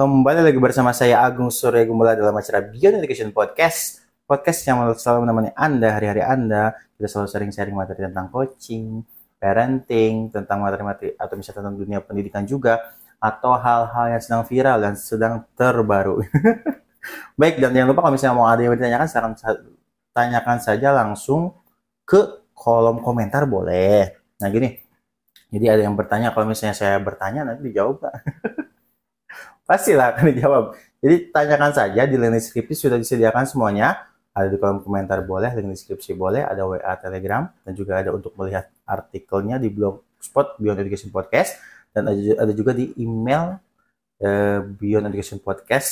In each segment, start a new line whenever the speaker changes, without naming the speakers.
Kembali lagi bersama saya Agung Surya Gumbala dalam acara Beyond Education Podcast. Podcast yang selalu menemani Anda hari-hari Anda. Kita selalu sharing-sharing materi tentang coaching, parenting, tentang materi-materi atau misalnya tentang dunia pendidikan juga atau hal-hal yang sedang viral dan sedang terbaru. Baik, dan jangan lupa kalau misalnya mau ada yang ditanyakan, silakan tanyakan saja langsung ke kolom komentar boleh. Nah gini, jadi ada yang bertanya kalau misalnya saya bertanya nanti dijawab Pak. Pastilah akan dijawab. Jadi tanyakan saja di link deskripsi sudah disediakan semuanya. Ada di kolom komentar boleh, link deskripsi boleh, ada WA Telegram dan juga ada untuk melihat artikelnya di blogspot Beyond Education Podcast dan ada juga di email uh, Beyond Education Podcast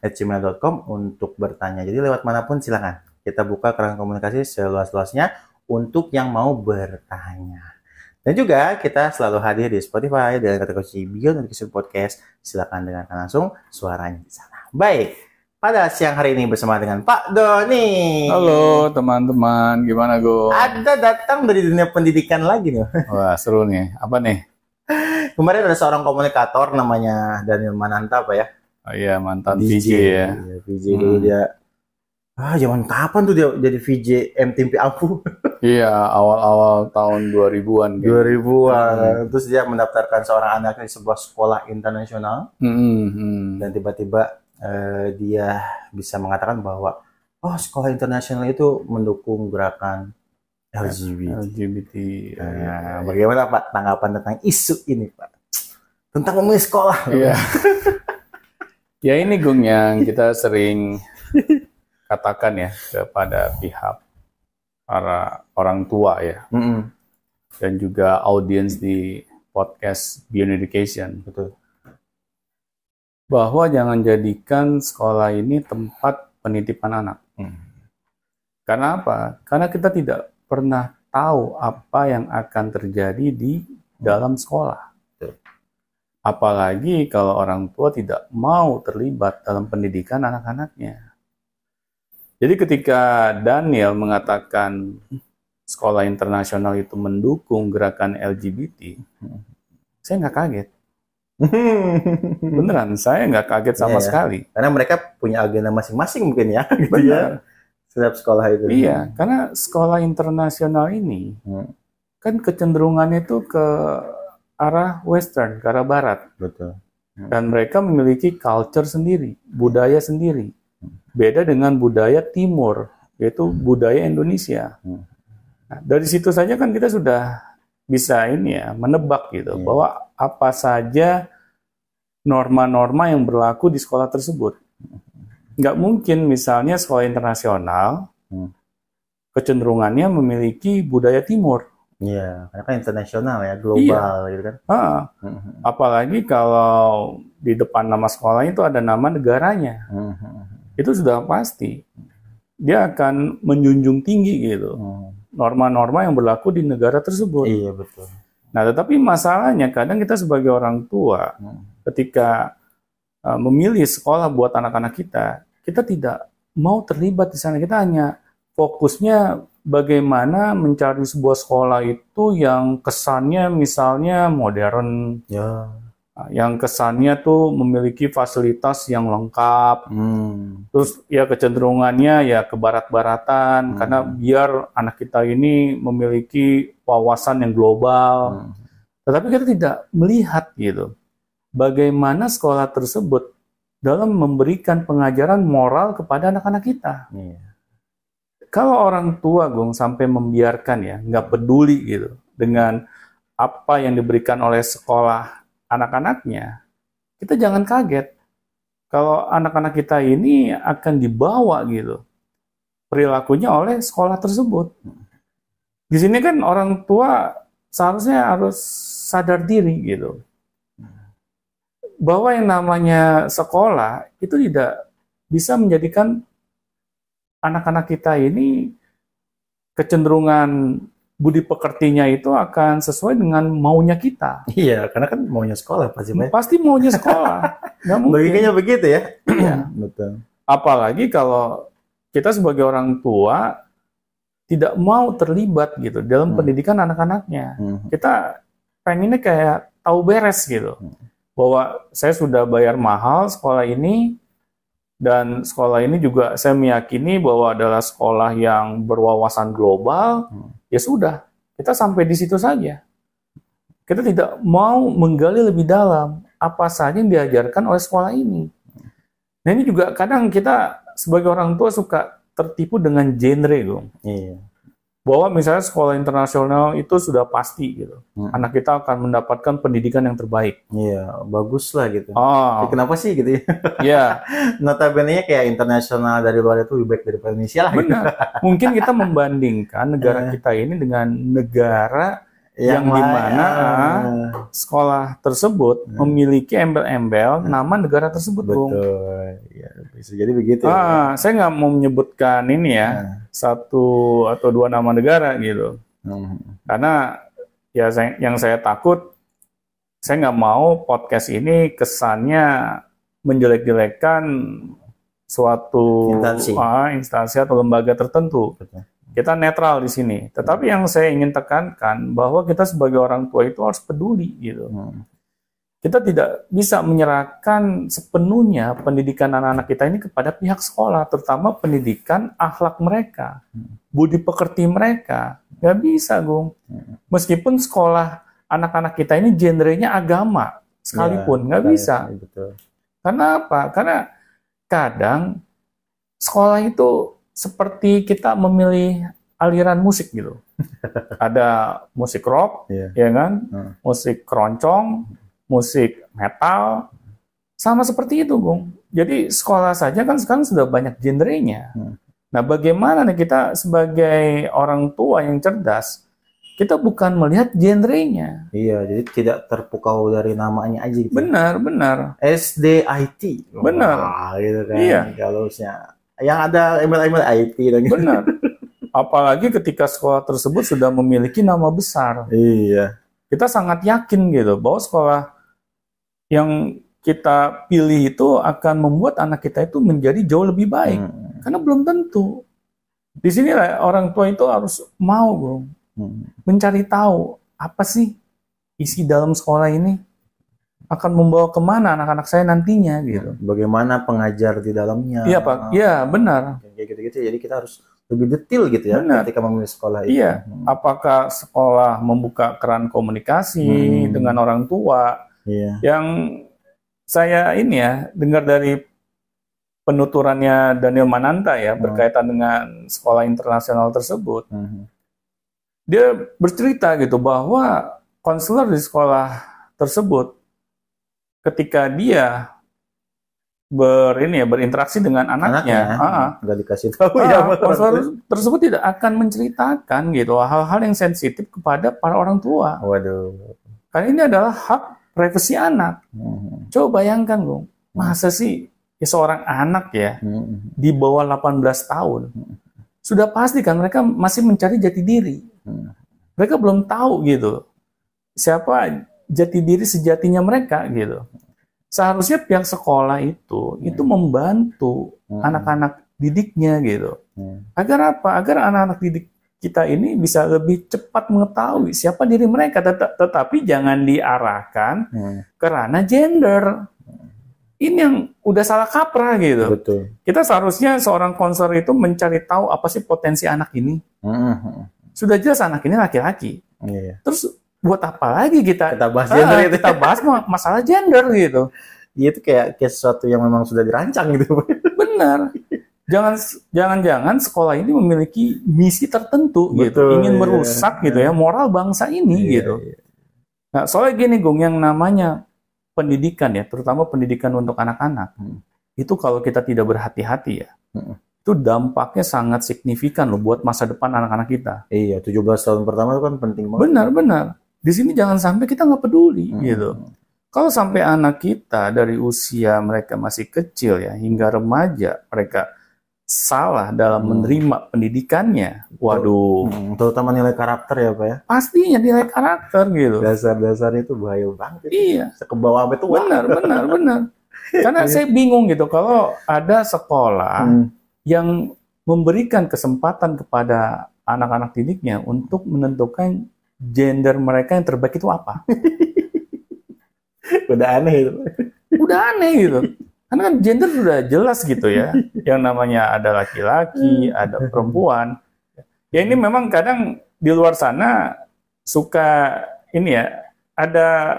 gmail.com untuk bertanya. Jadi lewat mana pun silakan. Kita buka keran komunikasi seluas-luasnya untuk yang mau bertanya. Dan juga kita selalu hadir di Spotify dengan kata kunci Beyond Education Podcast. Silakan dengarkan langsung suaranya di sana. Baik, pada siang hari ini bersama dengan Pak Doni.
Halo teman-teman, gimana Go?
Ada datang dari dunia pendidikan lagi nih.
Wah seru nih, apa nih?
Kemarin ada seorang komunikator namanya Daniel Mananta apa ya?
Oh iya mantan VJ, ya.
Iya, VJ hmm. dulu dia Ah, zaman kapan tuh dia jadi VJ MTP Ampu?
iya, awal-awal tahun 2000-an.
Gitu. 2000-an. Hmm. Terus dia mendaftarkan seorang anaknya di sebuah sekolah internasional. Hmm, hmm. Dan tiba-tiba uh, dia bisa mengatakan bahwa oh, sekolah internasional itu mendukung gerakan LGBT.
LGBT.
Nah, ya. bagaimana Pak tanggapan tentang isu ini, Pak? Tentang memilih sekolah.
Iya. ya ini Gung yang kita sering katakan ya kepada pihak para orang tua ya. Mm -hmm. dan juga audiens di podcast Beyond Education. Betul. Bahwa jangan jadikan sekolah ini tempat penitipan anak. Mm. karena apa? Karena kita tidak pernah tahu apa yang akan terjadi di dalam sekolah. Apalagi kalau orang tua tidak mau terlibat dalam pendidikan anak-anaknya jadi ketika Daniel mengatakan sekolah internasional itu mendukung gerakan LGBT, saya nggak kaget. Beneran, saya nggak kaget sama yeah, sekali.
Karena mereka punya agenda masing-masing mungkin ya. Gitu ya. Setiap sekolah itu.
Iya, karena sekolah internasional ini hmm. kan kecenderungannya itu ke arah western, ke arah barat.
Betul.
Dan mereka memiliki culture sendiri, budaya sendiri. Beda dengan budaya timur, yaitu budaya Indonesia. Nah, dari situ saja kan kita sudah bisa ini ya menebak gitu yeah. bahwa apa saja norma-norma yang berlaku di sekolah tersebut. Nggak mungkin misalnya sekolah internasional hmm. kecenderungannya memiliki budaya timur.
Iya, karena kan internasional ya, global iya. gitu kan.
Hmm. Apalagi kalau di depan nama sekolah itu ada nama negaranya. Hmm itu sudah pasti dia akan menjunjung tinggi gitu hmm. norma-norma yang berlaku di negara tersebut.
Iya betul.
Nah tetapi masalahnya kadang kita sebagai orang tua hmm. ketika uh, memilih sekolah buat anak-anak kita, kita tidak mau terlibat di sana. Kita hanya fokusnya bagaimana mencari sebuah sekolah itu yang kesannya misalnya modern,
ya
yang kesannya tuh memiliki fasilitas yang lengkap, hmm. terus ya kecenderungannya ya ke barat-baratan, hmm. karena biar anak kita ini memiliki wawasan yang global. Hmm. Tetapi kita tidak melihat gitu, bagaimana sekolah tersebut dalam memberikan pengajaran moral kepada anak-anak kita. Yeah. Kalau orang tua, Gung, sampai membiarkan ya, nggak peduli gitu dengan apa yang diberikan oleh sekolah anak-anaknya, kita jangan kaget kalau anak-anak kita ini akan dibawa gitu perilakunya oleh sekolah tersebut. Di sini kan orang tua seharusnya harus sadar diri gitu. Bahwa yang namanya sekolah itu tidak bisa menjadikan anak-anak kita ini kecenderungan budi pekertinya itu akan sesuai dengan maunya kita.
Iya, karena kan maunya sekolah pasti.
Pasti maunya sekolah.
Nggak mungkin. Logikanya begitu ya.
Iya, betul. Apalagi kalau kita sebagai orang tua tidak mau terlibat gitu dalam hmm. pendidikan anak-anaknya. Hmm. Kita pengennya kayak tahu beres gitu. Hmm. bahwa saya sudah bayar mahal sekolah ini dan sekolah ini juga saya meyakini bahwa adalah sekolah yang berwawasan global. Hmm. Ya sudah, kita sampai di situ saja. Kita tidak mau menggali lebih dalam apa saja yang diajarkan oleh sekolah ini. Nah ini juga kadang kita sebagai orang tua suka tertipu dengan genre, Gong. Iya bahwa misalnya sekolah internasional itu sudah pasti gitu. Hmm. Anak kita akan mendapatkan pendidikan yang terbaik.
Iya, bagus lah gitu. Oh. Ya, kenapa sih gitu ya? Iya. Notabene kayak internasional dari luar itu lebih baik daripada Indonesia lah.
Gitu. Mungkin kita membandingkan negara iya. kita ini dengan negara yang, yang di mana uh, sekolah tersebut hmm. memiliki embel-embel hmm. nama negara tersebut, Betul. Bung.
Ya, bisa jadi begitu.
Ya. Ah, ya. saya nggak mau menyebutkan ini ya hmm. satu atau dua nama negara gitu, hmm. karena ya saya, yang saya takut saya nggak mau podcast ini kesannya menjelek-jelekan suatu instansi. Ah, instansi atau lembaga tertentu. Betul. Kita netral di sini. Tetapi yang saya ingin tekankan bahwa kita sebagai orang tua itu harus peduli gitu. Hmm. Kita tidak bisa menyerahkan sepenuhnya pendidikan anak-anak kita ini kepada pihak sekolah, terutama pendidikan akhlak mereka, hmm. budi pekerti mereka. Gak bisa, Gung. Hmm. Meskipun sekolah anak-anak kita ini genrenya agama sekalipun, ya, nggak bisa. Ya, betul. Karena apa? Karena kadang sekolah itu seperti kita memilih aliran musik gitu. Ada musik rock, yeah. ya kan? Hmm. Musik keroncong, musik metal, sama seperti itu, Bung. Jadi sekolah saja kan sekarang sudah banyak genrenya. Hmm. Nah, bagaimana nih kita sebagai orang tua yang cerdas, kita bukan melihat genrenya.
Iya, jadi tidak terpukau dari namanya aja gitu.
Benar, benar.
SDIT.
Benar.
Wah, gitu kan. Iya. Kalau yang ada email-email IT dan
gitu. Benar. Apalagi ketika sekolah tersebut sudah memiliki nama besar.
Iya.
Kita sangat yakin gitu bahwa sekolah yang kita pilih itu akan membuat anak kita itu menjadi jauh lebih baik. Hmm. Karena belum tentu. Di sinilah orang tua itu harus mau, bro, hmm. mencari tahu apa sih isi dalam sekolah ini akan membawa ke mana anak-anak saya nantinya gitu.
Bagaimana pengajar di dalamnya?
Iya pak, iya benar.
Kayak gitu-gitu. Jadi kita harus lebih detail gitu ya benar. ketika memilih sekolah
itu. Iya. Hmm. Apakah sekolah membuka keran komunikasi hmm. dengan orang tua? Iya. Yang saya ini ya dengar dari penuturannya Daniel Mananta ya hmm. berkaitan dengan sekolah internasional tersebut. Hmm. Dia bercerita gitu bahwa konselor di sekolah tersebut ketika dia ber ini ya berinteraksi dengan anaknya,
anaknya nggak dikasih tahu
ah, ya konselor tersebut tidak akan menceritakan gitu hal-hal yang sensitif kepada para orang tua.
Waduh.
Karena ini adalah hak privasi anak. Hmm. Coba bayangkan, Bung. Masa sih ya seorang anak ya hmm. di bawah 18 tahun hmm. sudah pasti kan mereka masih mencari jati diri. Hmm. Mereka belum tahu gitu siapa jati diri sejatinya mereka gitu. Seharusnya pihak sekolah itu hmm. itu membantu hmm. anak-anak hmm. didiknya gitu. Hmm. Agar apa? Agar anak-anak didik kita ini bisa lebih cepat mengetahui siapa diri mereka, Tet tetapi jangan diarahkan hmm. karena gender. Ini yang udah salah kaprah gitu.
Betul.
Kita seharusnya seorang konser itu mencari tahu apa sih potensi anak ini. Hmm. Sudah jelas anak ini laki-laki. Yeah. Terus buat apa lagi kita
kita bahas gender ah,
itu kita bahas masalah gender gitu
Iya itu kayak kayak sesuatu yang memang sudah dirancang gitu
benar jangan jangan-jangan sekolah ini memiliki misi tertentu gitu. Betul, gitu ingin iya. merusak gitu ya moral bangsa ini iya, gitu iya. nah soalnya gini Gung yang namanya pendidikan ya terutama pendidikan untuk anak-anak hmm. itu kalau kita tidak berhati-hati ya hmm. itu dampaknya sangat signifikan loh buat masa depan anak-anak kita
iya 17 tahun pertama itu kan penting banget
benar benar di sini jangan sampai kita nggak peduli hmm. gitu. Kalau sampai anak kita dari usia mereka masih kecil ya hingga remaja mereka salah dalam hmm. menerima pendidikannya, waduh.
Hmm, terutama nilai karakter ya pak ya.
Pastinya nilai karakter gitu.
Dasar-dasar itu bahaya banget.
Iya.
Sekebawah itu.
Benar, benar, benar. Karena saya bingung gitu kalau ada sekolah hmm. yang memberikan kesempatan kepada anak-anak didiknya untuk menentukan gender mereka yang terbaik itu apa?
udah aneh itu.
Udah aneh gitu. Karena kan gender sudah jelas gitu ya. Yang namanya ada laki-laki, ada perempuan. Ya ini memang kadang di luar sana suka ini ya ada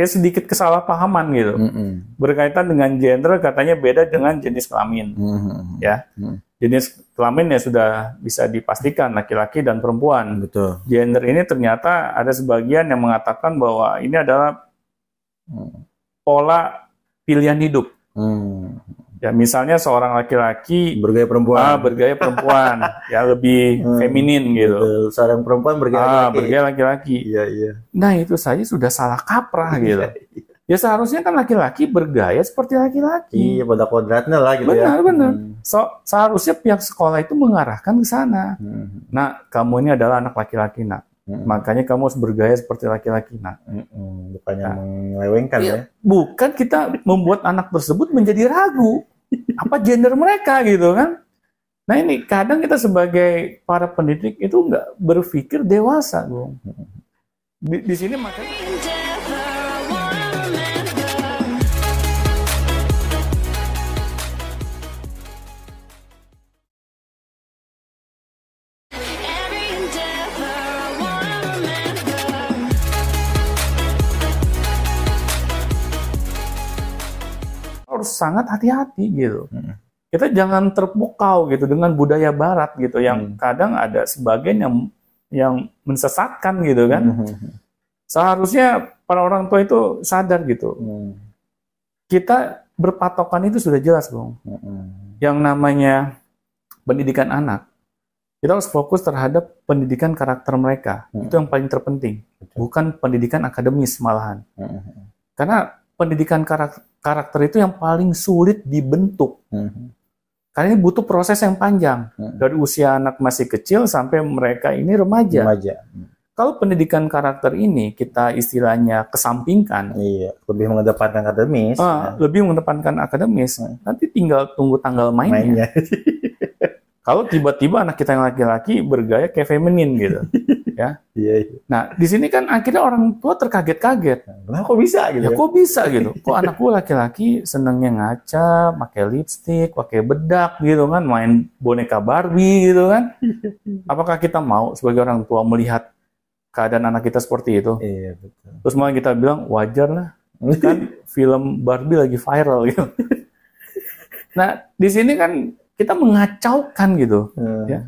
ya sedikit kesalahpahaman gitu mm -hmm. berkaitan dengan gender katanya beda dengan jenis kelamin mm -hmm. ya mm -hmm. jenis kelamin ya sudah bisa dipastikan laki-laki dan perempuan
betul
gender ini ternyata ada sebagian yang mengatakan bahwa ini adalah pola pilihan hidup mm. Ya misalnya seorang laki-laki
bergaya perempuan,
ah, bergaya perempuan, ya lebih hmm, feminin gitu. Betul.
Seorang perempuan bergaya
ah, laki. bergaya laki-laki.
Iya iya.
Nah itu saja sudah salah kaprah iya, gitu. Iya. Ya seharusnya kan laki-laki bergaya seperti laki-laki.
Iya pada kodratnya lah gitu
benar,
ya.
Benar benar. Hmm. So, seharusnya pihak sekolah itu mengarahkan ke sana. Hmm. Nah kamu ini adalah anak laki-laki nak. Hmm. Makanya kamu harus bergaya seperti laki-laki nak.
Hmm. Bukannya nah, menyelewengkan iya, ya.
Bukan kita membuat anak tersebut menjadi ragu apa gender mereka gitu kan. Nah ini kadang kita sebagai para pendidik itu nggak berpikir dewasa, Bung. Di, di sini makanya sangat hati-hati gitu. Hmm. Kita jangan terpukau gitu dengan budaya barat gitu yang hmm. kadang ada sebagian yang yang mensesatkan gitu kan. Hmm. Seharusnya para orang tua itu sadar gitu. Hmm. Kita berpatokan itu sudah jelas, Bung. Hmm. Yang namanya pendidikan anak kita harus fokus terhadap pendidikan karakter mereka. Hmm. Itu yang paling terpenting. Bukan pendidikan akademis malahan. Hmm. Karena pendidikan karakter, karakter itu yang paling sulit dibentuk. Hmm. Karena ini butuh proses yang panjang. Hmm. Dari usia anak masih kecil sampai mereka ini remaja.
Remaja. Hmm.
Kalau pendidikan karakter ini kita istilahnya kesampingkan,
iya, lebih mengedepankan akademis,
uh, ya. lebih mengedepankan akademis, hmm. nanti tinggal tunggu tanggal mainnya. mainnya. Kalau tiba-tiba anak kita yang laki-laki bergaya kayak feminin gitu, ya.
Iya, iya.
Nah, di sini kan akhirnya orang tua terkaget-kaget.
Nah, kok bisa gitu?
Ya, kok bisa gitu? Kok anakku laki-laki senengnya ngaca, pakai lipstick, pakai bedak gitu kan, main boneka Barbie gitu kan? Apakah kita mau sebagai orang tua melihat keadaan anak kita seperti itu?
Iya, betul.
Terus malah kita bilang wajar lah. Kan film Barbie lagi viral gitu. Nah, di sini kan kita mengacaukan gitu, hmm. ya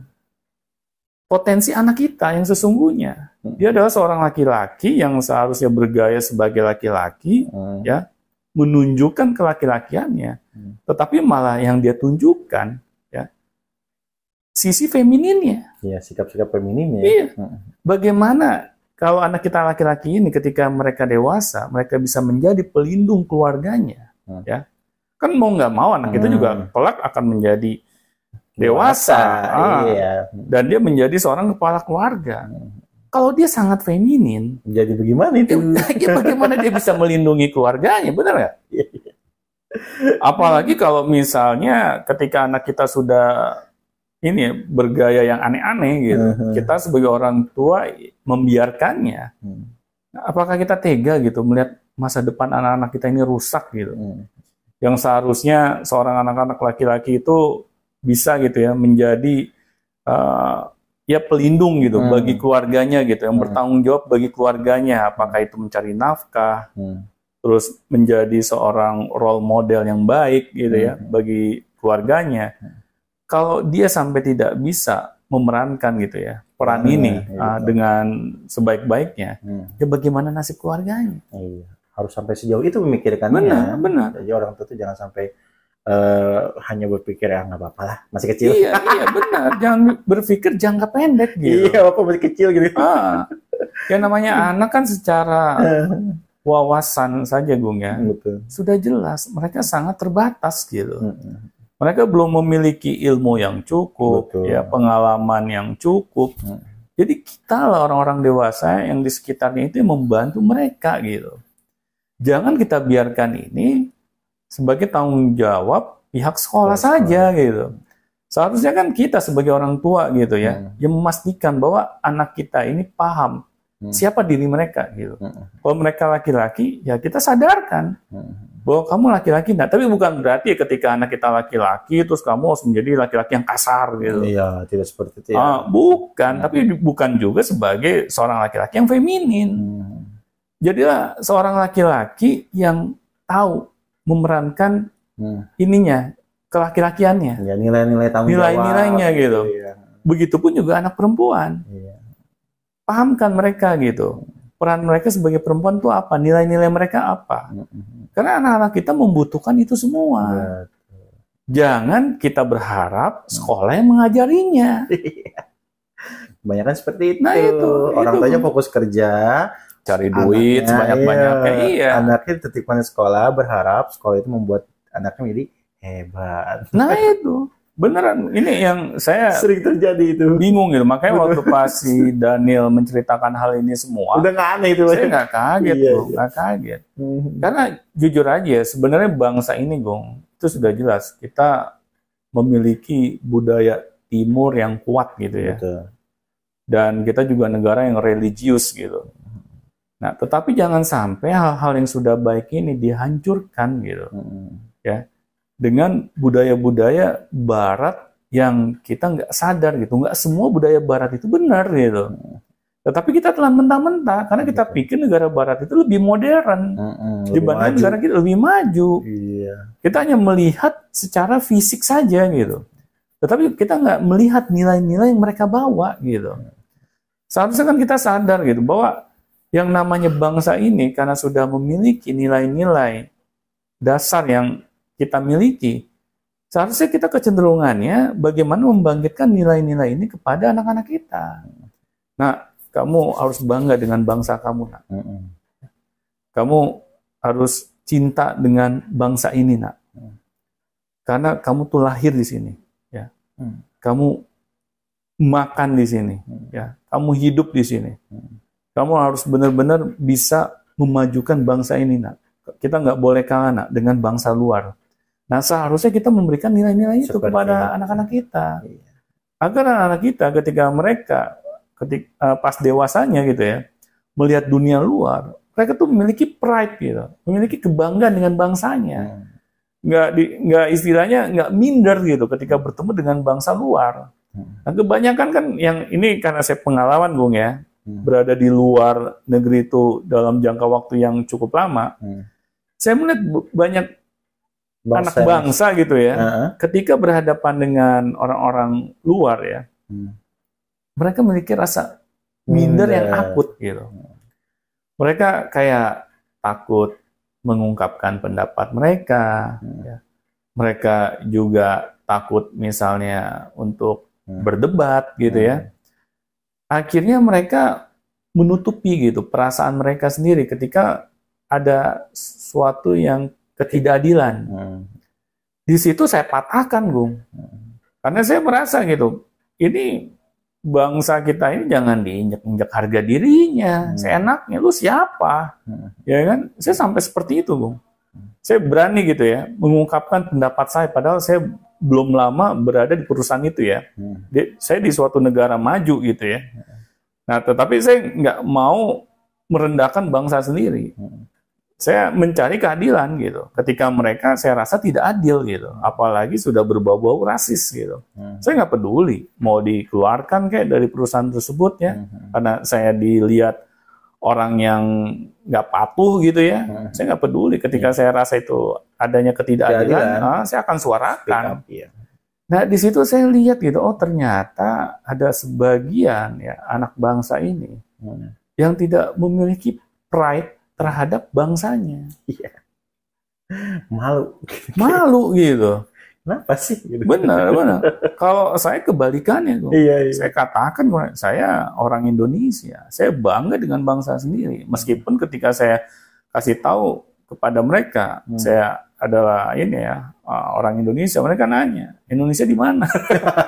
potensi anak kita yang sesungguhnya. Hmm. Dia adalah seorang laki-laki yang seharusnya bergaya sebagai laki-laki, hmm. ya, menunjukkan kelaki-lakiannya. Hmm. Tetapi malah yang dia tunjukkan, ya, sisi femininnya.
Iya, sikap-sikap femininnya.
Iya. Hmm. Bagaimana kalau anak kita laki-laki ini ketika mereka dewasa, mereka bisa menjadi pelindung keluarganya, hmm. ya. Kan mau nggak mau anak kita juga hmm. kelak akan menjadi dewasa, ah, iya. dan dia menjadi seorang kepala keluarga. Kalau dia sangat feminin,
jadi bagaimana itu?
Ya, bagaimana dia bisa melindungi keluarganya, benar nggak? Apalagi kalau misalnya ketika anak kita sudah ini bergaya yang aneh-aneh gitu, uh-huh. kita sebagai orang tua membiarkannya. Hmm. Apakah kita tega gitu melihat masa depan anak-anak kita ini rusak gitu? Hmm. Yang seharusnya seorang anak-anak laki-laki itu bisa gitu ya menjadi uh, ya pelindung gitu hmm. bagi keluarganya gitu yang hmm. bertanggung jawab bagi keluarganya apakah itu mencari nafkah hmm. terus menjadi seorang role model yang baik gitu ya hmm. bagi keluarganya hmm. kalau dia sampai tidak bisa memerankan gitu ya peran hmm, ini ya, uh, dengan sebaik-baiknya hmm. ya bagaimana nasib keluarganya
iya harus sampai sejauh itu memikirkannya
benar benar
jadi orang tua itu jangan sampai uh, hanya berpikir ya nggak apa-apa lah masih kecil.
Iya iya benar. Jangan berpikir jangka pendek gitu.
Iya apa masih kecil gitu.
Ah, yang namanya anak kan secara wawasan saja Gung ya. Betul. sudah jelas mereka sangat terbatas gitu. Mereka belum memiliki ilmu yang cukup Betul. ya pengalaman yang cukup. Jadi kita lah orang-orang dewasa yang di sekitarnya itu yang membantu mereka gitu. Jangan kita biarkan ini sebagai tanggung jawab pihak sekolah oh, saja gitu. Seharusnya kan kita sebagai orang tua gitu ya, hmm. yang memastikan bahwa anak kita ini paham hmm. siapa diri mereka gitu. Hmm. Kalau mereka laki-laki, ya kita sadarkan hmm. bahwa kamu laki-laki. Nah, tapi bukan berarti ketika anak kita laki-laki, terus kamu harus menjadi laki-laki yang kasar gitu.
Iya, tidak seperti itu. Ya.
Ah, bukan, hmm. tapi bukan juga sebagai seorang laki-laki yang feminin. Hmm. Jadilah seorang laki-laki yang tahu memerankan hmm. ininya kelaki-lakiannya.
Ya, nilai-nilai tanggung
Nilai-nilainya gitu. Iya. Begitupun juga anak perempuan. Iya pahamkan mereka gitu. Peran mereka sebagai perempuan itu apa? Nilai-nilai mereka apa? Karena anak-anak kita membutuhkan itu semua. Jangan kita berharap sekolah yang mengajarinya.
Kebanyakan seperti itu. Nah, itu Orang tuanya fokus kerja,
cari duit sebanyak-banyaknya. Iya,
iya. Anaknya titipan sekolah berharap sekolah itu membuat anaknya menjadi hebat.
Nah itu beneran ini yang saya
sering terjadi itu
bingung gitu makanya waktu pas si Daniel menceritakan hal ini semua
udah nggak aneh itu
saya nggak kaget iya, tuh iya. nggak kaget hmm. karena jujur aja sebenarnya bangsa ini gong itu sudah jelas kita memiliki budaya timur yang kuat gitu ya Betul. dan kita juga negara yang religius gitu nah tetapi jangan sampai hal-hal yang sudah baik ini dihancurkan gitu hmm. ya dengan budaya-budaya Barat yang kita nggak sadar gitu. Nggak semua budaya Barat itu benar gitu. Tetapi kita telah mentah-mentah karena kita pikir negara Barat itu lebih modern mm-hmm, dibanding negara kita lebih maju. Iya. Kita hanya melihat secara fisik saja gitu. Tetapi kita nggak melihat nilai-nilai yang mereka bawa gitu. Seharusnya kan kita sadar gitu bahwa yang namanya bangsa ini karena sudah memiliki nilai-nilai dasar yang kita miliki, seharusnya kita kecenderungannya bagaimana membangkitkan nilai-nilai ini kepada anak-anak kita. Nah, kamu harus bangga dengan bangsa kamu, nak. Kamu harus cinta dengan bangsa ini, nak. Karena kamu tuh lahir di sini, ya. Mm. Kamu makan di sini, ya. Kamu hidup di sini. Kamu harus benar-benar bisa memajukan bangsa ini, nak. Kita nggak boleh kalah, nak, dengan bangsa luar. Nah, seharusnya kita memberikan nilai-nilai itu kepada anak-anak kita. Iya. Agar anak-anak kita ketika mereka ketika uh, pas dewasanya gitu ya, melihat dunia luar, mereka tuh memiliki pride gitu, memiliki kebanggaan dengan bangsanya. Hmm. Nggak di, nggak istilahnya nggak minder gitu ketika bertemu dengan bangsa luar. Hmm. Nah, kebanyakan kan yang ini karena saya pengalaman Bung ya, hmm. berada di luar negeri itu dalam jangka waktu yang cukup lama. Hmm. Saya melihat banyak bangsa anak bangsa gitu ya, uh-huh. ketika berhadapan dengan orang-orang luar ya, hmm. mereka memiliki rasa minder hmm. yang akut gitu. Mereka kayak takut mengungkapkan pendapat mereka, hmm. ya. mereka juga takut misalnya untuk hmm. berdebat gitu ya. hmm. ya. Akhirnya mereka menutupi gitu perasaan mereka sendiri ketika ada sesuatu yang ketidakadilan. Hmm. Di situ saya patahkan, Bung. Hmm. Karena saya merasa gitu, ini bangsa kita ini jangan diinjak-injak harga dirinya. Hmm. Seenaknya, lu siapa? Hmm. Ya kan? Saya sampai seperti itu, Bung. Saya berani gitu ya, mengungkapkan pendapat saya, padahal saya belum lama berada di perusahaan itu ya. Hmm. Di, saya di suatu negara maju gitu ya. Nah, tetapi saya nggak mau merendahkan bangsa sendiri. Hmm saya mencari keadilan gitu. Ketika mereka saya rasa tidak adil gitu, apalagi sudah berbau-bau rasis gitu. Hmm. Saya nggak peduli mau dikeluarkan kayak dari perusahaan tersebut ya, hmm. karena saya dilihat orang yang nggak patuh gitu ya. Hmm. Saya nggak peduli. Ketika hmm. saya rasa itu adanya ketidakadilan, nah, saya akan suarakan. ya. Nah di situ saya lihat gitu, oh ternyata ada sebagian ya anak bangsa ini hmm. yang tidak memiliki pride terhadap bangsanya. Iya.
Malu.
Malu gitu.
Kenapa sih? Gitu.
Benar, benar. Kalau saya kebalikannya, tuh. Iya, iya. saya katakan saya orang Indonesia, saya bangga dengan bangsa sendiri. Meskipun ketika saya kasih tahu kepada mereka, hmm. saya adalah ini ya orang Indonesia mereka nanya Indonesia di mana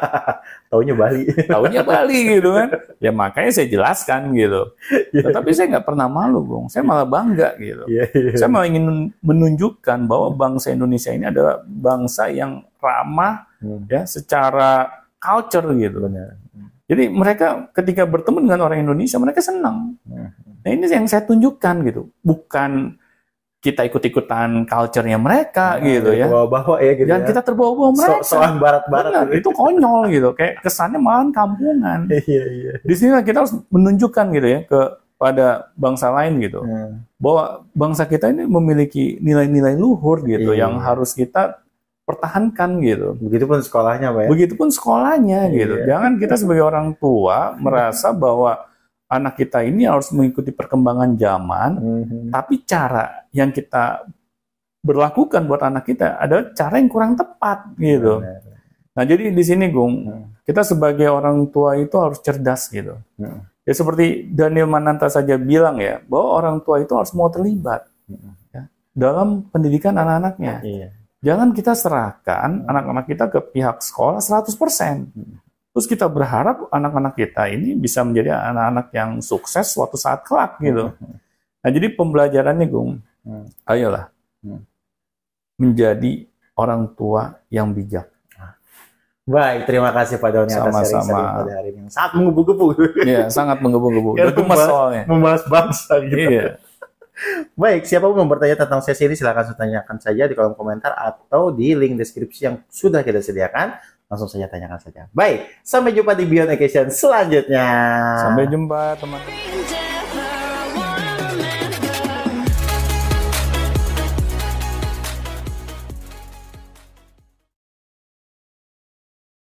taunya Bali
taunya Bali gitu kan ya makanya saya jelaskan gitu yeah. tetapi saya nggak pernah malu bung saya malah bangga gitu yeah, yeah. saya malah ingin menunjukkan bahwa bangsa Indonesia ini adalah bangsa yang ramah hmm. ya secara culture gitu Jadi mereka ketika bertemu dengan orang Indonesia mereka senang. Hmm. Nah ini yang saya tunjukkan gitu, bukan kita ikut-ikutan culture-nya mereka nah, gitu ya.
Bawa-bawa ya gitu.
Dan ya. kita terbawa-bawa mereka.
So soal barat-barat.
itu konyol gitu. Kayak kesannya malah kampungan.
iya, iya.
Di sini kita harus menunjukkan gitu ya ke pada bangsa lain gitu. Hmm. Bahwa bangsa kita ini memiliki nilai-nilai luhur gitu iya. yang harus kita pertahankan gitu.
Begitupun sekolahnya, Pak ya.
Begitupun sekolahnya iya. gitu. Jangan kita sebagai orang tua merasa bahwa anak kita ini harus mengikuti perkembangan zaman, mm-hmm. tapi cara yang kita berlakukan buat anak kita adalah cara yang kurang tepat gitu. Mm-hmm. Nah jadi di sini Gung, mm-hmm. kita sebagai orang tua itu harus cerdas gitu. Mm-hmm. Ya seperti Daniel Mananta saja bilang ya, bahwa orang tua itu harus mau terlibat mm-hmm. ya, dalam pendidikan anak-anaknya.
Iya.
Jangan kita serahkan anak-anak kita ke pihak sekolah 100%. Mm-hmm. Terus kita berharap anak-anak kita ini bisa menjadi anak-anak yang sukses suatu saat kelak gitu. Hmm. Nah jadi pembelajarannya Gung, hmm. ayolah hmm. menjadi orang tua yang bijak.
Baik, terima kasih Pak Doni
atas sharing-sharing
pada hari ini. Sangat menggebu-gebu.
Iya, sangat menggebu-gebu. Udah
gemas soalnya. Membahas bangsa gitu.
Iya.
Baik, siapa pun mau bertanya tentang sesi ini silahkan tanyakan saja di kolom komentar atau di link deskripsi yang sudah kita sediakan. Langsung saja tanyakan saja. Baik, sampai jumpa di Beyond Education selanjutnya.
Sampai jumpa teman-teman.